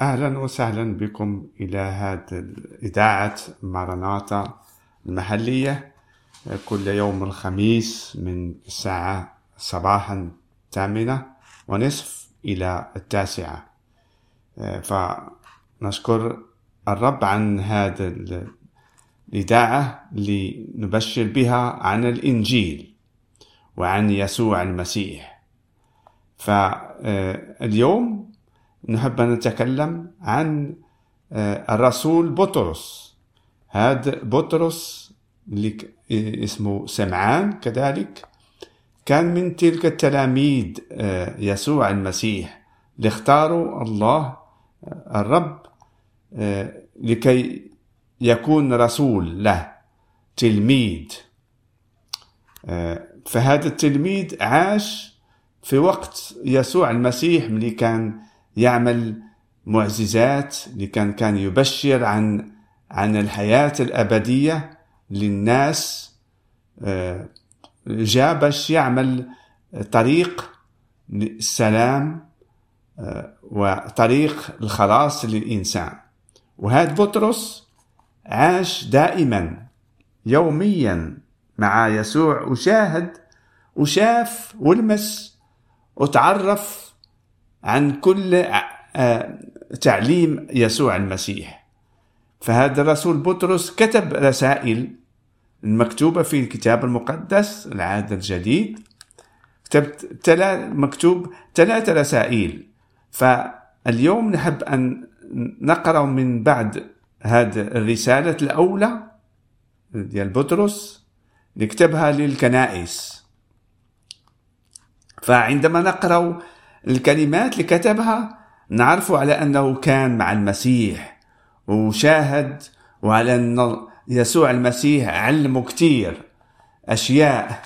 أهلا وسهلا بكم إلى هذه إذاعة ماراناتا المحلية. كل يوم الخميس من الساعة صباحا الثامنة ونصف إلى التاسعة. فنشكر الرب عن هذا الإذاعة لنبشر بها عن الإنجيل وعن يسوع المسيح. فاليوم نحب أن نتكلم عن الرسول بطرس. هذا بطرس اللي اسمه سمعان كذلك كان من تلك التلاميذ يسوع المسيح اللي اختاروا الله الرب لكي يكون رسول له تلميذ. فهذا التلميذ عاش في وقت يسوع المسيح اللي كان يعمل معجزات اللي كان يبشر عن عن الحياة الأبدية للناس. جاء باش يعمل طريق السلام وطريق الخلاص للإنسان. وهذا بطرس عاش دائما يوميا مع يسوع وشاهد وشاف ولمس وتعرف عن كل تعليم يسوع المسيح. فهذا الرسول بطرس كتب رسائل المكتوبة في الكتاب المقدس العهد الجديد. كتبت مكتوب ثلاث رسائل. فاليوم نحب أن نقرأ من بعد هذه الرسالة الأولى ديال بطرس نكتبها للكنائس. فعندما نقرأ الكلمات اللي كتبها نعرف على أنه كان مع المسيح وشاهد وعلى أن يسوع المسيح علمه كتير أشياء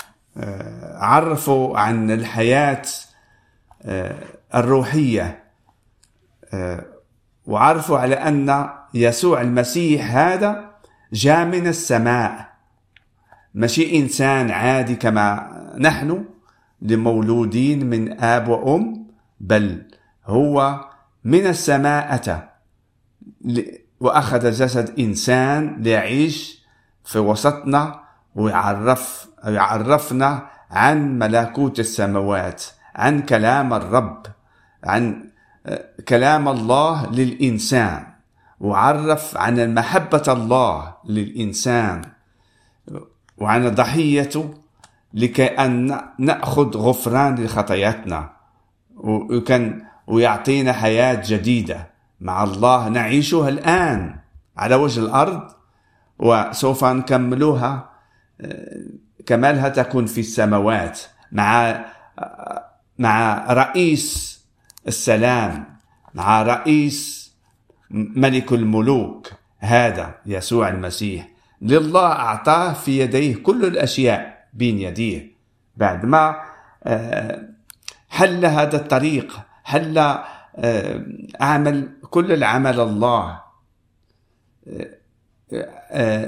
عرفوا عن الحياة الروحية وعرفوا على أن يسوع المسيح هذا جاء من السماء. ماشي إنسان عادي كما نحن لمولودين من آب وأم. بل هو من السماء أتى وأخذ جسد إنسان ليعيش في وسطنا ويعرف يعرفنا عن ملكوت السماوات عن كلام الرب عن كلام الله للإنسان. وعرف عن محبة الله للإنسان. وعن ضحيته لكي أن نأخذ غفران لخطاياتنا. وكان ويعطينا حياة جديدة مع الله نعيشها الآن على وجه الأرض وسوف نكملوها كمالها تكون في السماوات مع مع رئيس السلام مع رئيس ملك الملوك هذا يسوع المسيح. لله أعطاه في يديه كل الأشياء بين يديه. بعد ما حل هذا الطريق؟ حل أعمل كل العمل الله؟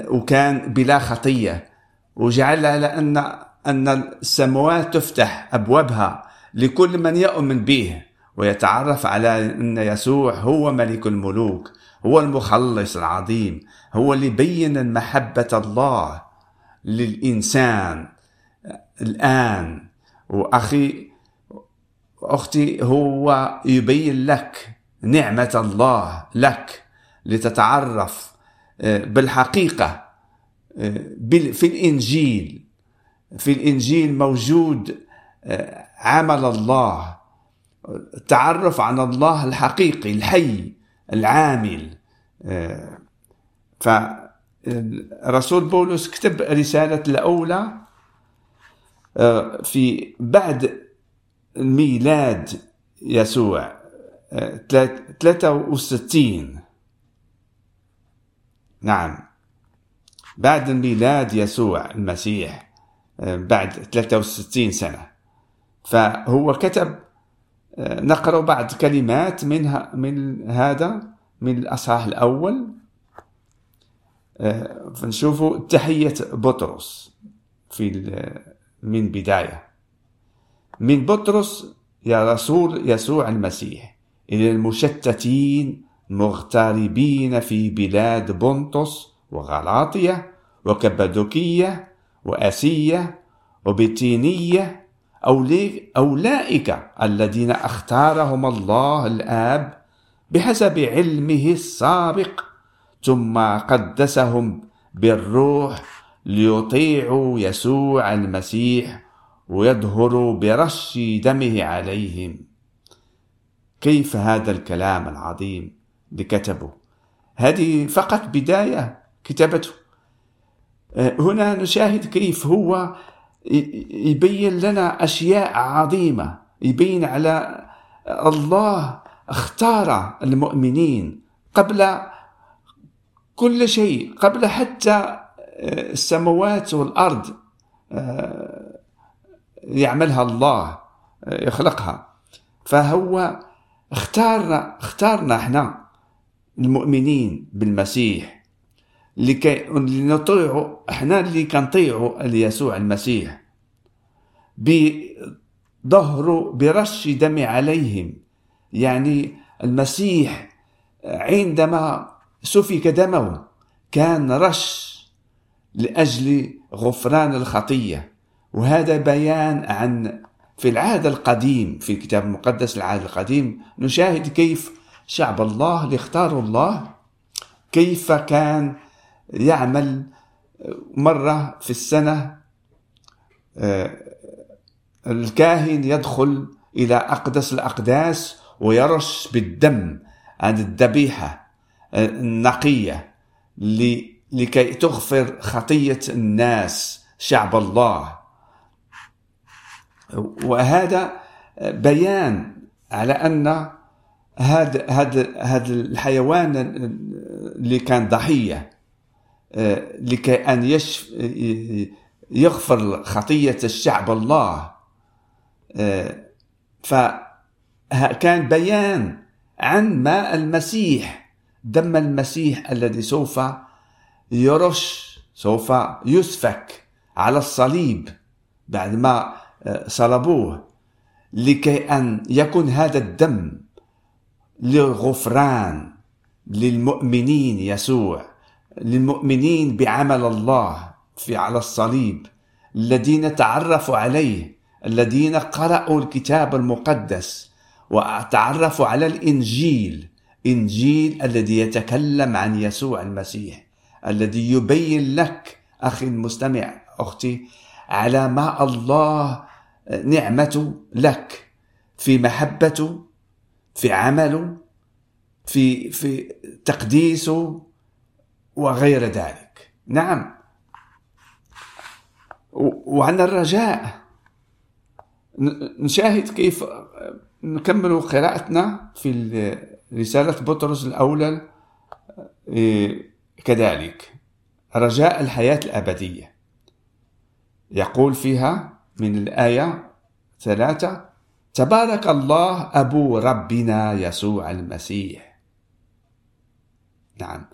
وكان بلا خطية. وجعل على أن أن السماوات تفتح أبوابها لكل من يؤمن به ويتعرف على أن يسوع هو ملك الملوك هو المخلص العظيم هو اللي بين محبة الله للإنسان الآن. وأخي أختي هو يبين لك نعمة الله لك لتتعرف بالحقيقة في الإنجيل. في الإنجيل موجود عمل الله التعرف عن الله الحقيقي الحي العامل فرسول بولس كتب رسالة الأولى في بعد ميلاد يسوع. 63 نعم. بعد ميلاد يسوع المسيح آه، بعد 63 سنة. فهو كتب آه، نقرأ بعض كلمات منها من هذا من الأصحاح الأول. آه، فنشوفوا تحية بطرس في من بداية. من بطرس يا رسول يسوع المسيح إلى المشتتين مغتربين في بلاد بونطس وغلاطية وكبدوكية وأسية وبتينية أولئك الذين أختارهم الله الآب بحسب علمه السابق ثم قدسهم بالروح ليطيعوا يسوع المسيح ويظهروا برش دمه عليهم. كيف هذا الكلام العظيم اللي كتبه هذه فقط بداية كتابته. آه، هنا نشاهد كيف هو يبين لنا أشياء عظيمة. يبين على الله اختار المؤمنين قبل كل شيء قبل حتى آه، السماوات والأرض. آه، يعملها الله يخلقها. فهو اختارنا اختارنا إحنا المؤمنين بالمسيح لكي نطيعوا إحنا اللي كنطيعوا ليسوع المسيح. بظهر برش دم عليهم. يعني المسيح عندما سفك دمه كان رش لأجل غفران الخطية. وهذا بيان عن في العهد القديم في الكتاب المقدس العهد القديم نشاهد كيف شعب الله اللي اختاروا الله كيف كان يعمل مرة في السنة آه، الكاهن يدخل إلى أقدس الأقداس ويرش بالدم عن الذبيحة النقية لكي تغفر خطية الناس شعب الله. وهذا بيان على أن هذا هذا هذا الحيوان اللي كان ضحية آه، لكي أن يشف يغفر خطية الشعب الله. آه، فكان بيان عن ما المسيح دم المسيح الذي سوف يرش سوف يسفك على الصليب بعد ما صلبوه لكي أن يكون هذا الدم للغفران للمؤمنين يسوع للمؤمنين بعمل الله في على الصليب الذين تعرفوا عليه الذين قرأوا الكتاب المقدس وتعرفوا على الإنجيل إنجيل الذي يتكلم عن يسوع المسيح الذي يبين لك أخي المستمع أختي على ما الله نعمته لك في محبته في عمله في في تقديسه وغير ذلك. نعم. وعن الرجاء. نشاهد كيف نكمل قراءتنا في رسالة بطرس الأولى إيه، كذلك. رجاء الحياة الأبدية. يقول فيها من الآية ثلاثة تبارك الله أبو ربنا يسوع المسيح. نعم.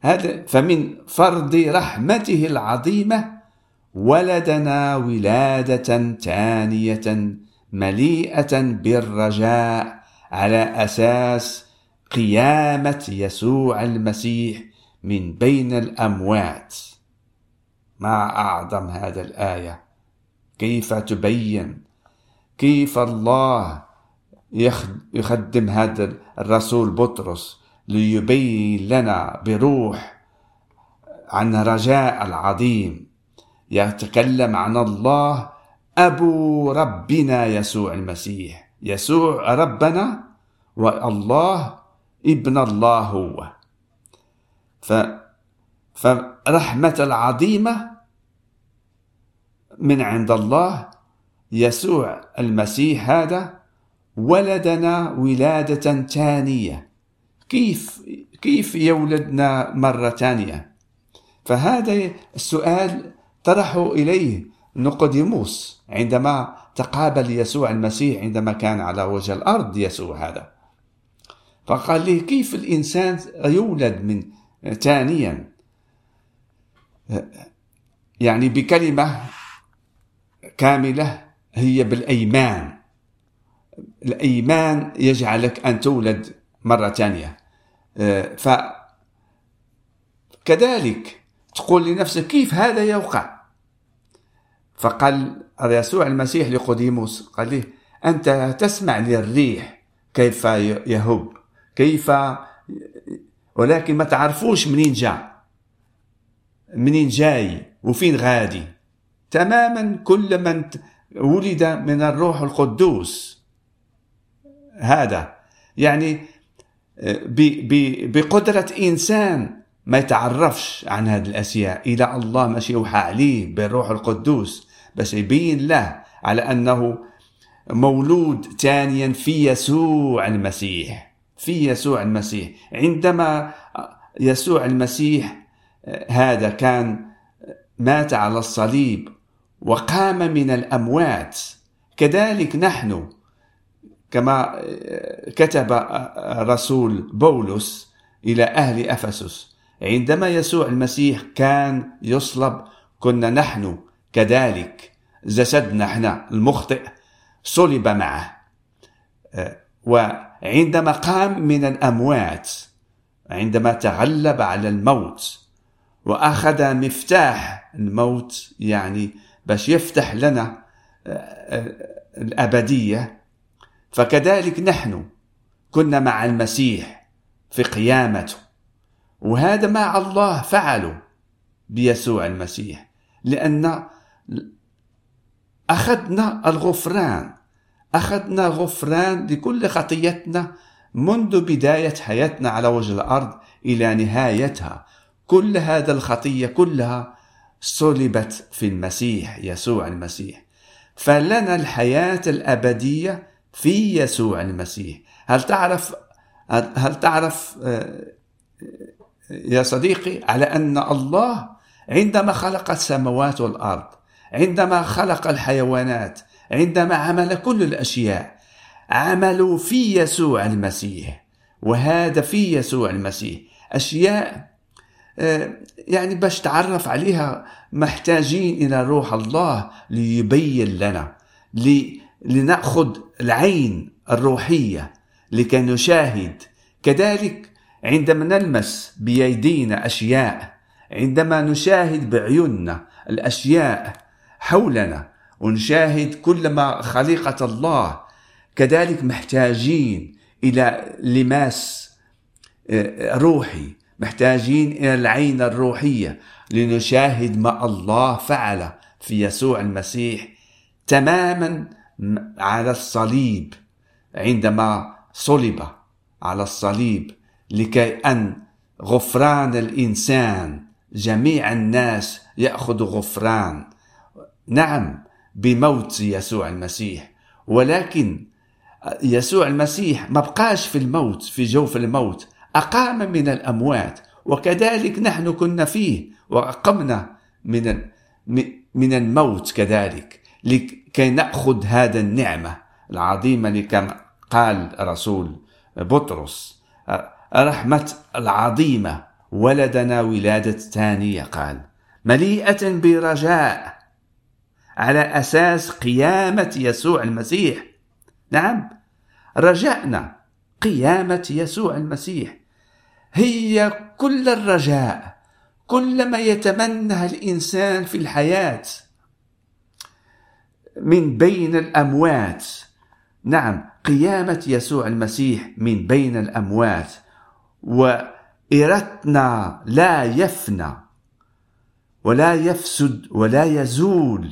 هذا فمن فرض رحمته العظيمة ولدنا ولادة تانية مليئة بالرجاء على أساس قيامة يسوع المسيح من بين الأموات. ما أعظم هذا الآية؟ كيف تبين؟ كيف الله يخدم هذا الرسول بطرس ليبين لنا بروح عن رجاء العظيم؟ يتكلم عن الله أبو ربنا يسوع المسيح. يسوع ربنا والله ابن الله هو. ف فرحمة العظيمة من عند الله يسوع المسيح هذا ولدنا ولادة ثانية. كيف كيف يولدنا مرة ثانية؟ فهذا السؤال طرحه إليه نقديموس عندما تقابل يسوع المسيح عندما كان على وجه الأرض يسوع هذا. فقال لي كيف الإنسان يولد من ثانيا؟ يعني بكلمة كاملة هي بالأيمان. الأيمان يجعلك أن تولد مرة ثانية. ف كذلك تقول لنفسك كيف هذا يوقع؟ فقال يسوع المسيح لقديموس قال له أنت تسمع للريح كيف يهب كيف ولكن ما تعرفوش منين جاء منين جاي وفين غادي. تماما كل من ولد من الروح القدوس. هذا يعني بقدرة إنسان ما يتعرفش عن هذه الأشياء. إلى الله ماشي يوحى عليه بالروح القدوس. بس يبين له على أنه مولود ثانيا في يسوع المسيح. في يسوع المسيح. عندما يسوع المسيح هذا كان مات على الصليب. وقام من الأموات. كذلك نحن كما كتب رسول بولس إلى أهل أفسس عندما يسوع المسيح كان يصلب كنا نحن كذلك جسدنا إحنا المخطئ صلب معه. وعندما قام من الأموات عندما تغلب على الموت وأخذ مفتاح الموت يعني باش يفتح لنا الأبدية. فكذلك نحن كنا مع المسيح في قيامته وهذا مع الله فعله بيسوع المسيح لأن أخذنا الغفران أخذنا غفران لكل خطيتنا منذ بداية حياتنا على وجه الأرض إلى نهايتها. كل هذا الخطية كلها صلبت في المسيح يسوع المسيح. فلنا الحياة الأبدية في يسوع المسيح. هل تعرف هل تعرف آه، يا صديقي على أن الله عندما خلق السماوات والأرض عندما خلق الحيوانات عندما عمل كل الأشياء عملوا في يسوع المسيح وهذا في يسوع المسيح. أشياء يعني باش تعرف عليها محتاجين إلى روح الله ليبين لنا لنأخذ العين الروحية لكي نشاهد. كذلك عندما نلمس بأيدينا أشياء عندما نشاهد بعيوننا الأشياء حولنا ونشاهد كل ما خليقة الله كذلك محتاجين إلى لماس آه، روحي. محتاجين إلى العين الروحية لنشاهد ما الله فعل في يسوع المسيح تماما على الصليب عندما صلب على الصليب لكي أن غفران الإنسان جميع الناس يأخذ غفران. نعم بموت يسوع المسيح ولكن يسوع المسيح ما بقاش في الموت في جوف الموت. أقام من الأموات وكذلك نحن كنا فيه وأقمنا من من الموت كذلك لكي نأخذ هذا النعمة العظيمة لكما قال رسول بطرس رحمة العظيمة ولدنا ولادة ثانية قال مليئة برجاء على أساس قيامة يسوع المسيح. نعم رجعنا قيامة يسوع المسيح. هي كل الرجاء كل ما يتمنى الإنسان في الحياة. من بين الأموات. نعم قيامة يسوع المسيح من بين الأموات. وإرتنا لا يفنى ولا يفسد ولا يزول.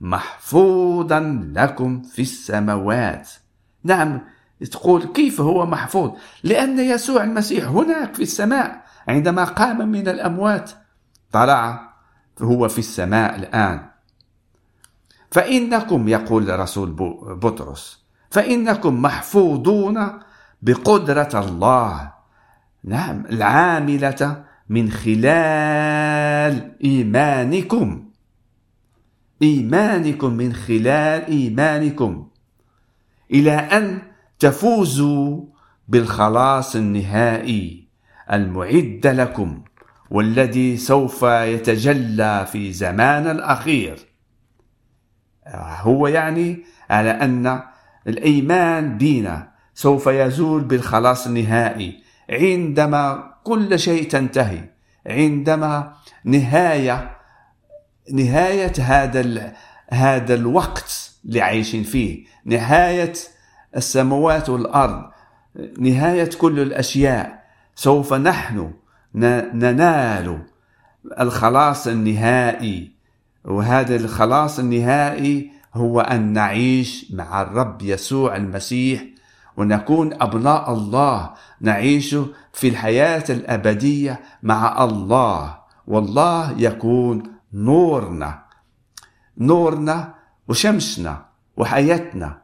محفوظا لكم في السماوات. نعم تقول كيف هو محفوظ؟ لأن يسوع المسيح هناك في السماء عندما قام من الأموات طلع هو في السماء الآن. فإنكم يقول رسول بطرس فإنكم محفوظون بقدرة الله نعم العاملة من خلال إيمانكم. إيمانكم من خلال إيمانكم. إلى أن تفوزوا بالخلاص النهائي المعد لكم والذي سوف يتجلى في زمان الأخير. هو يعني على أن الإيمان بنا سوف يزول بالخلاص النهائي عندما كل شيء تنتهي عندما نهاية نهاية هذا هذا الوقت اللي عايشين فيه نهاية السماوات والأرض نهاية كل الأشياء سوف نحن ننال الخلاص النهائي. وهذا الخلاص النهائي هو أن نعيش مع الرب يسوع المسيح ونكون أبناء الله نعيش في الحياة الأبدية مع الله. والله يكون نورنا نورنا وشمسنا وحياتنا.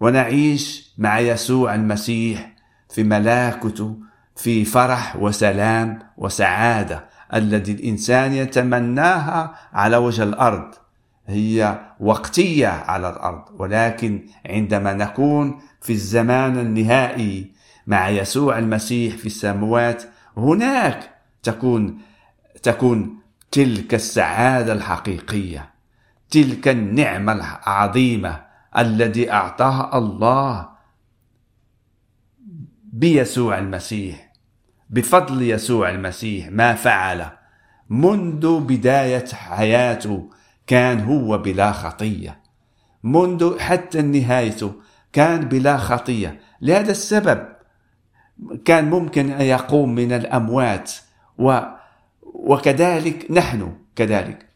ونعيش مع يسوع المسيح في ملاكته في فرح وسلام وسعادة الذي الإنسان يتمناها على وجه الأرض. هي وقتية على الأرض ولكن عندما نكون في الزمان النهائي مع يسوع المسيح في السماوات هناك تكون تكون تلك السعادة الحقيقية تلك النعمة العظيمة الذي اعطاها الله بيسوع المسيح بفضل يسوع المسيح ما فعل منذ بداية حياته كان هو بلا خطية. منذ حتى نهايته كان بلا خطية. لهذا السبب كان ممكن أن يقوم من الأموات و وكذلك نحن كذلك.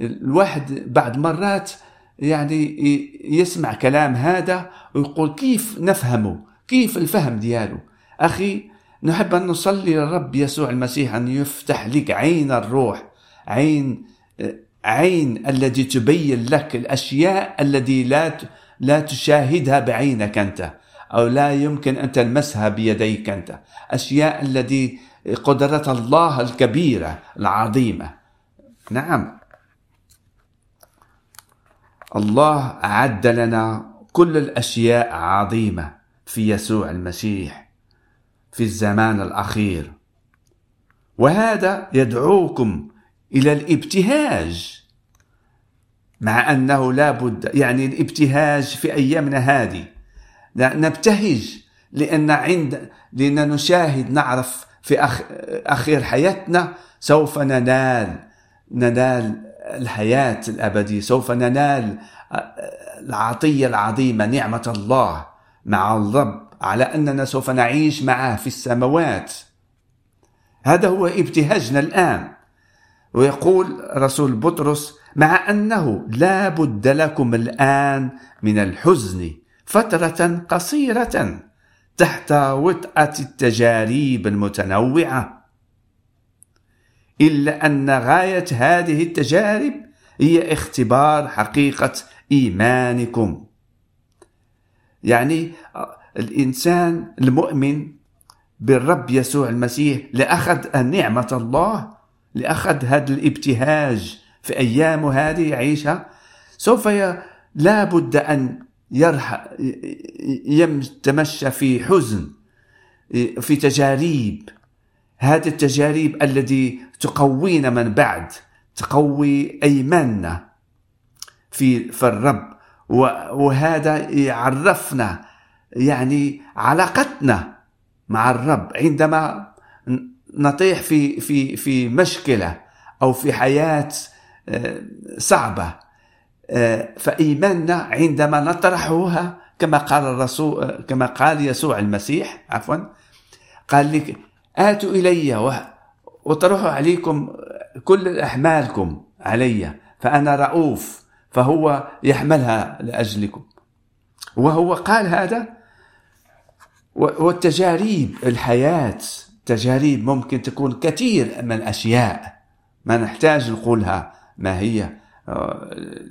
الواحد بعد مرات يعني يسمع كلام هذا ويقول كيف نفهمه؟ كيف الفهم دياله؟ أخي نحب أن نصلي للرب يسوع المسيح أن يفتح لك عين الروح عين عين التي تبين لك الأشياء التي لا لا تشاهدها بعينك أنت أو لا يمكن أن تلمسها بيديك أنت. أشياء التي قدرة الله الكبيرة العظيمة. نعم. الله أعد لنا كل الأشياء عظيمة في يسوع المسيح في الزمان الأخير. وهذا يدعوكم إلى الابتهاج مع أنه لا بد يعني الابتهاج في أيامنا هذه. نبتهج لأن عند لأن نشاهد نعرف في أخ أخير حياتنا سوف ننال ننال الحياة الأبدية سوف ننال العطية العظيمة نعمة الله مع الرب على أننا سوف نعيش معه في السماوات. هذا هو ابتهاجنا الآن. ويقول رسول بطرس مع أنه لا بد لكم الآن من الحزن فترة قصيرة تحت وطأة التجارب المتنوعة. إلا أن غاية هذه التجارب هي اختبار حقيقة إيمانكم. يعني الإنسان المؤمن بالرب يسوع المسيح لأخذ نعمة الله لأخذ هذا الابتهاج في أيامه هذه يعيشها سوف لا بد أن يرح يتمشى في حزن في تجاريب هذه التجارب التي تقوينا من بعد تقوي أيماننا في في الرب. وهذا يعرفنا يعني علاقتنا مع الرب. عندما نطيح في في في مشكلة أو في حياة آه، صعبة آه، فإيماننا عندما نطرحها كما قال الرسول كما قال يسوع المسيح عفوا قال لك آتوا إلي وطرحوا عليكم كل أحمالكم علي فأنا رؤوف فهو يحملها لأجلكم. وهو قال هذا والتجاريب الحياة تجاريب ممكن تكون كثير من الأشياء. ما نحتاج نقولها ما هي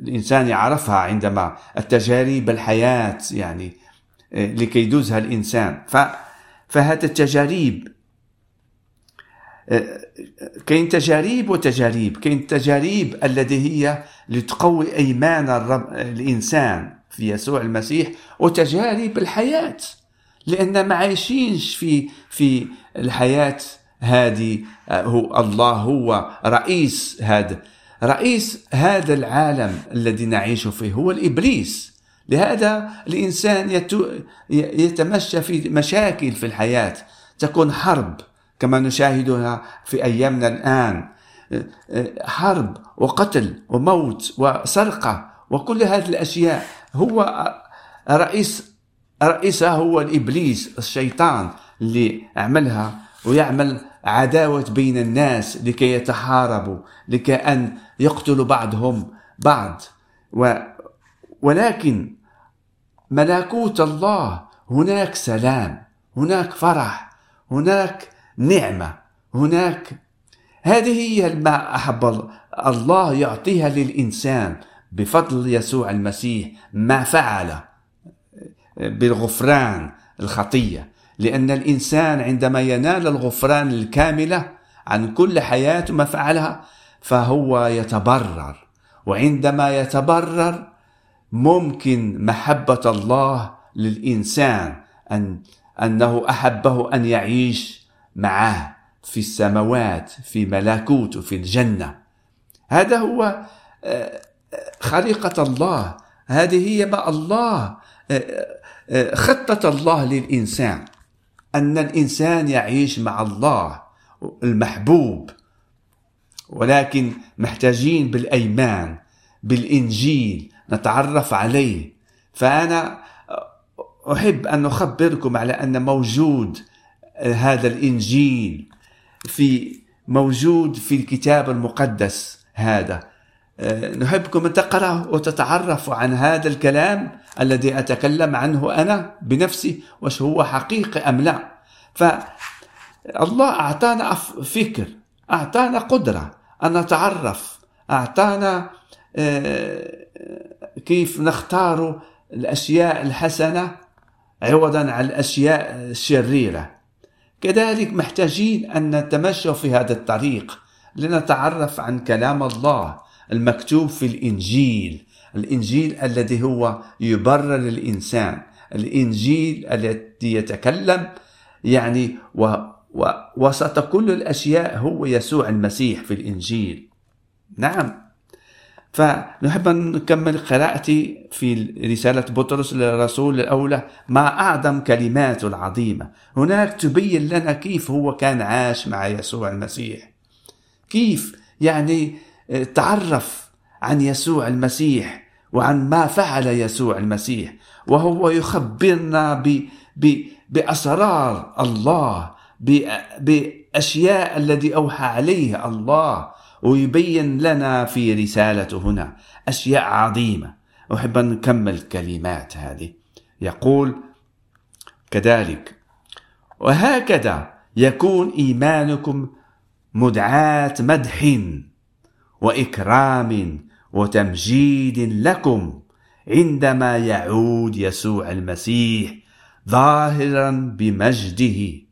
الإنسان يعرفها عندما التجارب الحياة يعني لكي يدوزها الإنسان. ف فهذا التجاريب كاين تجاريب وتجاريب كاين تجاريب التي هي لتقوي إيمان الرب الإنسان في يسوع المسيح وتجارب الحياة. لأن ما عايشينش في في الحياة هذه هو الله هو رئيس هذا رئيس هذا العالم الذي نعيش فيه هو الإبليس. لهذا الإنسان يتمشى في مشاكل في الحياة تكون حرب. كما نشاهدها في أيامنا الآن. حرب وقتل وموت وسرقة وكل هذه الأشياء. هو رئيس رئيسها هو الإبليس الشيطان اللي عملها ويعمل عداوة بين الناس لكي يتحاربوا لكي أن يقتلوا بعضهم بعض. و ولكن ملكوت الله هناك سلام هناك فرح هناك نعمة. هناك هذه هي ما أحب الله يعطيها للإنسان بفضل يسوع المسيح ما فعل بالغفران الخطية. لأن الإنسان عندما ينال الغفران الكاملة عن كل حياته ما فعلها فهو يتبرر. وعندما يتبرر ممكن محبة الله للإنسان أن أنه أحبه أن يعيش معه في السماوات في ملكوته في الجنة. هذا هو آه، خليقة الله. هذه هي ما الله آه، آه، خطة الله للإنسان. أن الإنسان يعيش مع الله المحبوب. ولكن محتاجين بالأيمان بالإنجيل نتعرف عليه. فأنا أحب أن أخبركم على أن موجود هذا الإنجيل في موجود في الكتاب المقدس هذا. آه، نحبكم أن تقرأ وتتعرفوا عن هذا الكلام الذي أتكلم عنه أنا بنفسي وش هو حقيقي أم لا. فالله أعطانا فكر أعطانا قدرة أن نتعرف أعطانا آه، كيف نختار الأشياء الحسنة عوضا عن الأشياء الشريرة. كذلك محتاجين أن نتمشى في هذا الطريق لنتعرف عن كلام الله المكتوب في الإنجيل. الإنجيل الذي هو يبرر الإنسان. الإنجيل الذي يتكلم يعني و و وسط كل الأشياء هو يسوع المسيح في الإنجيل. نعم. فنحب أن نكمل قراءتي في رسالة بطرس للرسول الأولى مع أعظم كلماته العظيمة؟ هناك تبين لنا كيف هو كان عاش مع يسوع المسيح. كيف يعني آه، تعرف عن يسوع المسيح وعن ما فعل يسوع المسيح وهو يخبرنا ب ب بأسرار الله بأشياء الذي أوحى عليه الله. ويبين لنا في رسالته هنا أشياء عظيمة. أحب أن نكمل الكلمات هذه. يقول كذلك وهكذا يكون إيمانكم مدعاة مدح وإكرام وتمجيد لكم عندما يعود يسوع المسيح ظاهرا بمجده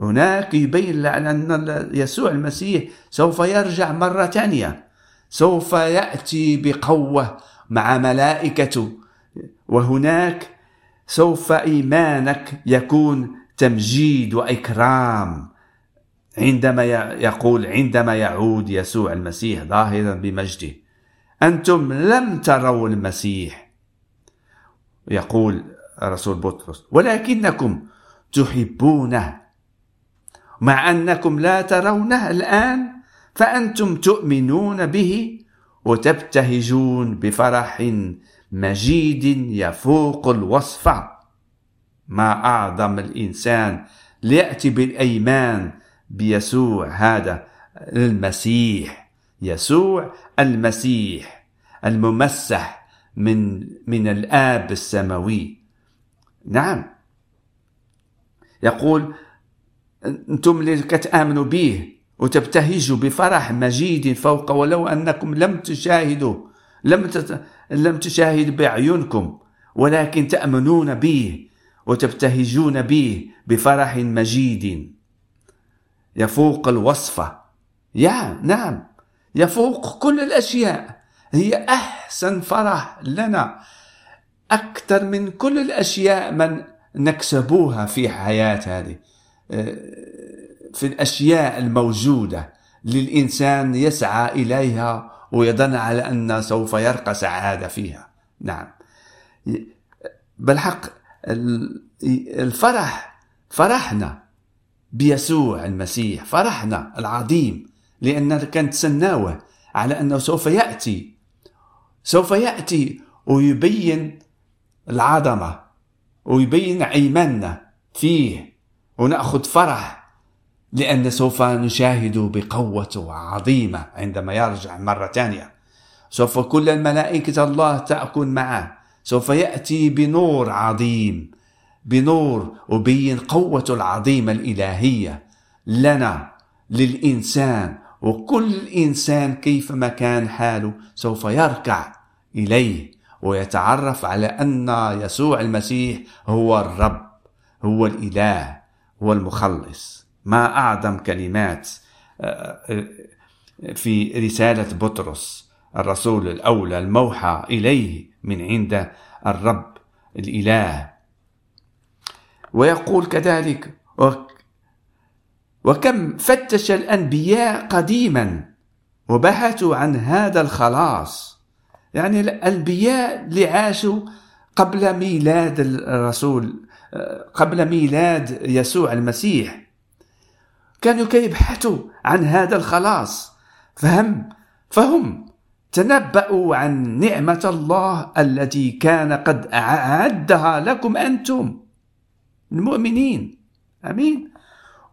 هناك يبين أن يسوع المسيح سوف يرجع مرة ثانية سوف يأتي بقوة مع ملائكته. وهناك سوف إيمانك يكون تمجيد وإكرام. عندما يقول عندما يعود يسوع المسيح ظاهرا بمجده أنتم لم تروا المسيح. يقول رسول بطرس ولكنكم تحبونه مع أنكم لا ترونه الآن فأنتم تؤمنون به وتبتهجون بفرح مجيد يفوق الوصف. ما أعظم الإنسان ليأتي بالأيمان بيسوع هذا المسيح. يسوع المسيح الممسح من من الآب السماوي. نعم. يقول أنتم اللي كتآمنوا به وتبتهجوا بفرح مجيد فوق ولو أنكم لم تشاهدوا لم تت... لم تشاهد بأعينكم ولكن تأمنون به وتبتهجون به بفرح مجيد. يفوق الوصفة يا نعم. يفوق كل الأشياء. هي أحسن فرح لنا. أكثر من كل الأشياء من نكسبوها في حياة هذه. في الأشياء الموجودة للإنسان يسعى إليها ويظن على أن سوف يرقى سعادة فيها. نعم. بالحق الفرح فرحنا بيسوع المسيح فرحنا العظيم لأننا كان تسناوه على أنه سوف يأتي سوف يأتي ويبين العظمة ويبين إيماننا فيه. ونأخذ فرح لأن سوف نشاهد بقوة عظيمة عندما يرجع مرة ثانية. سوف كل الملائكة الله تكون معه. سوف يأتي بنور عظيم بنور وبين قوة العظيمة الإلهية لنا للإنسان. وكل إنسان كيفما كان حاله سوف يركع إليه ويتعرف على أن يسوع المسيح هو الرب هو الإله. هو المخلص ما أعظم كلمات آه، آه، في رسالة بطرس الرسول الأولى الموحى إليه من عند الرب الإله. ويقول كذلك وكم فتش الأنبياء قديما وبحثوا عن هذا الخلاص. يعني الأنبياء اللي عاشوا قبل ميلاد الرسول قبل ميلاد يسوع المسيح. كانوا كيبحثوا عن هذا الخلاص. فهم فهم تنبأوا عن نعمة الله التي كان قد أعدها لكم أنتم. المؤمنين. آمين.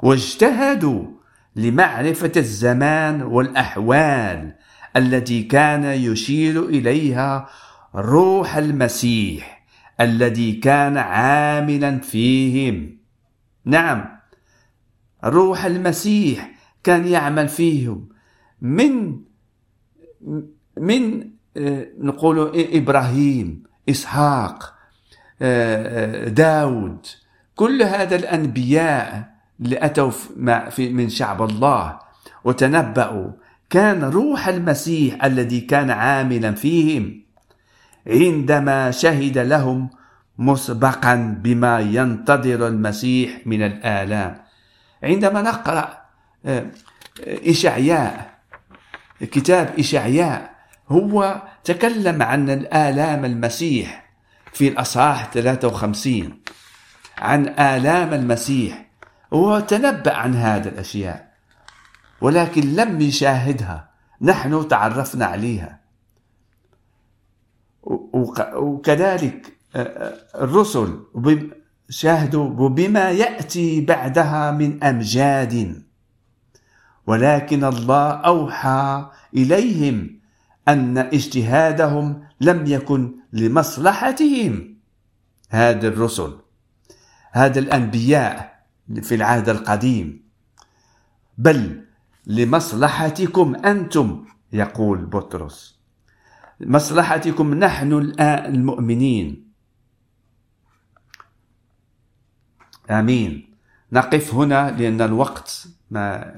واجتهدوا لمعرفة الزمان والأحوال التي كان يشير إليها روح المسيح. الذي كان عاملا فيهم. نعم روح المسيح كان يعمل فيهم. من من نقول إبراهيم إسحاق آه، آه، داود. كل هذا الأنبياء اللي أتوا في من شعب الله وتنبأوا كان روح المسيح الذي كان عاملا فيهم. عندما شهد لهم مسبقا بما ينتظر المسيح من الآلام. عندما نقرأ آه، إشعياء كتاب إشعياء هو تكلم عن الآلام المسيح في الأصحاح 53 عن آلام المسيح. وتنبأ عن هذه الأشياء ولكن لم يشاهدها. نحن تعرفنا عليها. وكذلك الرسل شاهدوا بما يأتي بعدها من أمجاد. ولكن الله أوحى إليهم أن اجتهادهم لم يكن لمصلحتهم. هذا الرسل هذا الأنبياء في العهد القديم. بل لمصلحتكم أنتم يقول بطرس. مصلحتكم نحن الآن المؤمنين. آمين. نقف هنا لأن الوقت ما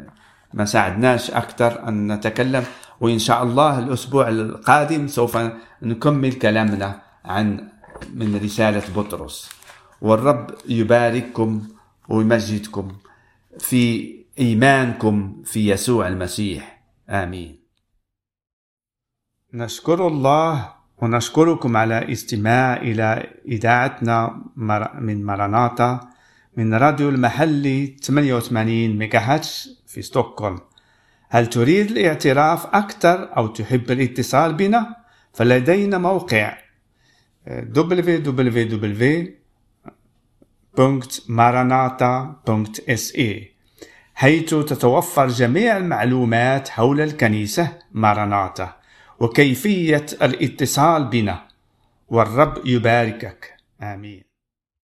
ما ساعدناش أكثر أن نتكلم وإن شاء الله الأسبوع القادم سوف نكمل كلامنا عن من رسالة بطرس. والرب يبارككم ويمجدكم في إيمانكم في يسوع المسيح. آمين. نشكر الله ونشكركم على استماع إلى اذاعتنا من مراناتا من راديو المحلي 88 ميجاهاتش في ستوكهولم هل تريد الاعتراف أكثر أو تحب الاتصال بنا؟ فلدينا موقع www maranata.se حيث تتوفر جميع المعلومات حول الكنيسة ماراناتا وكيفية الاتصال بنا والرب يباركك. آمين.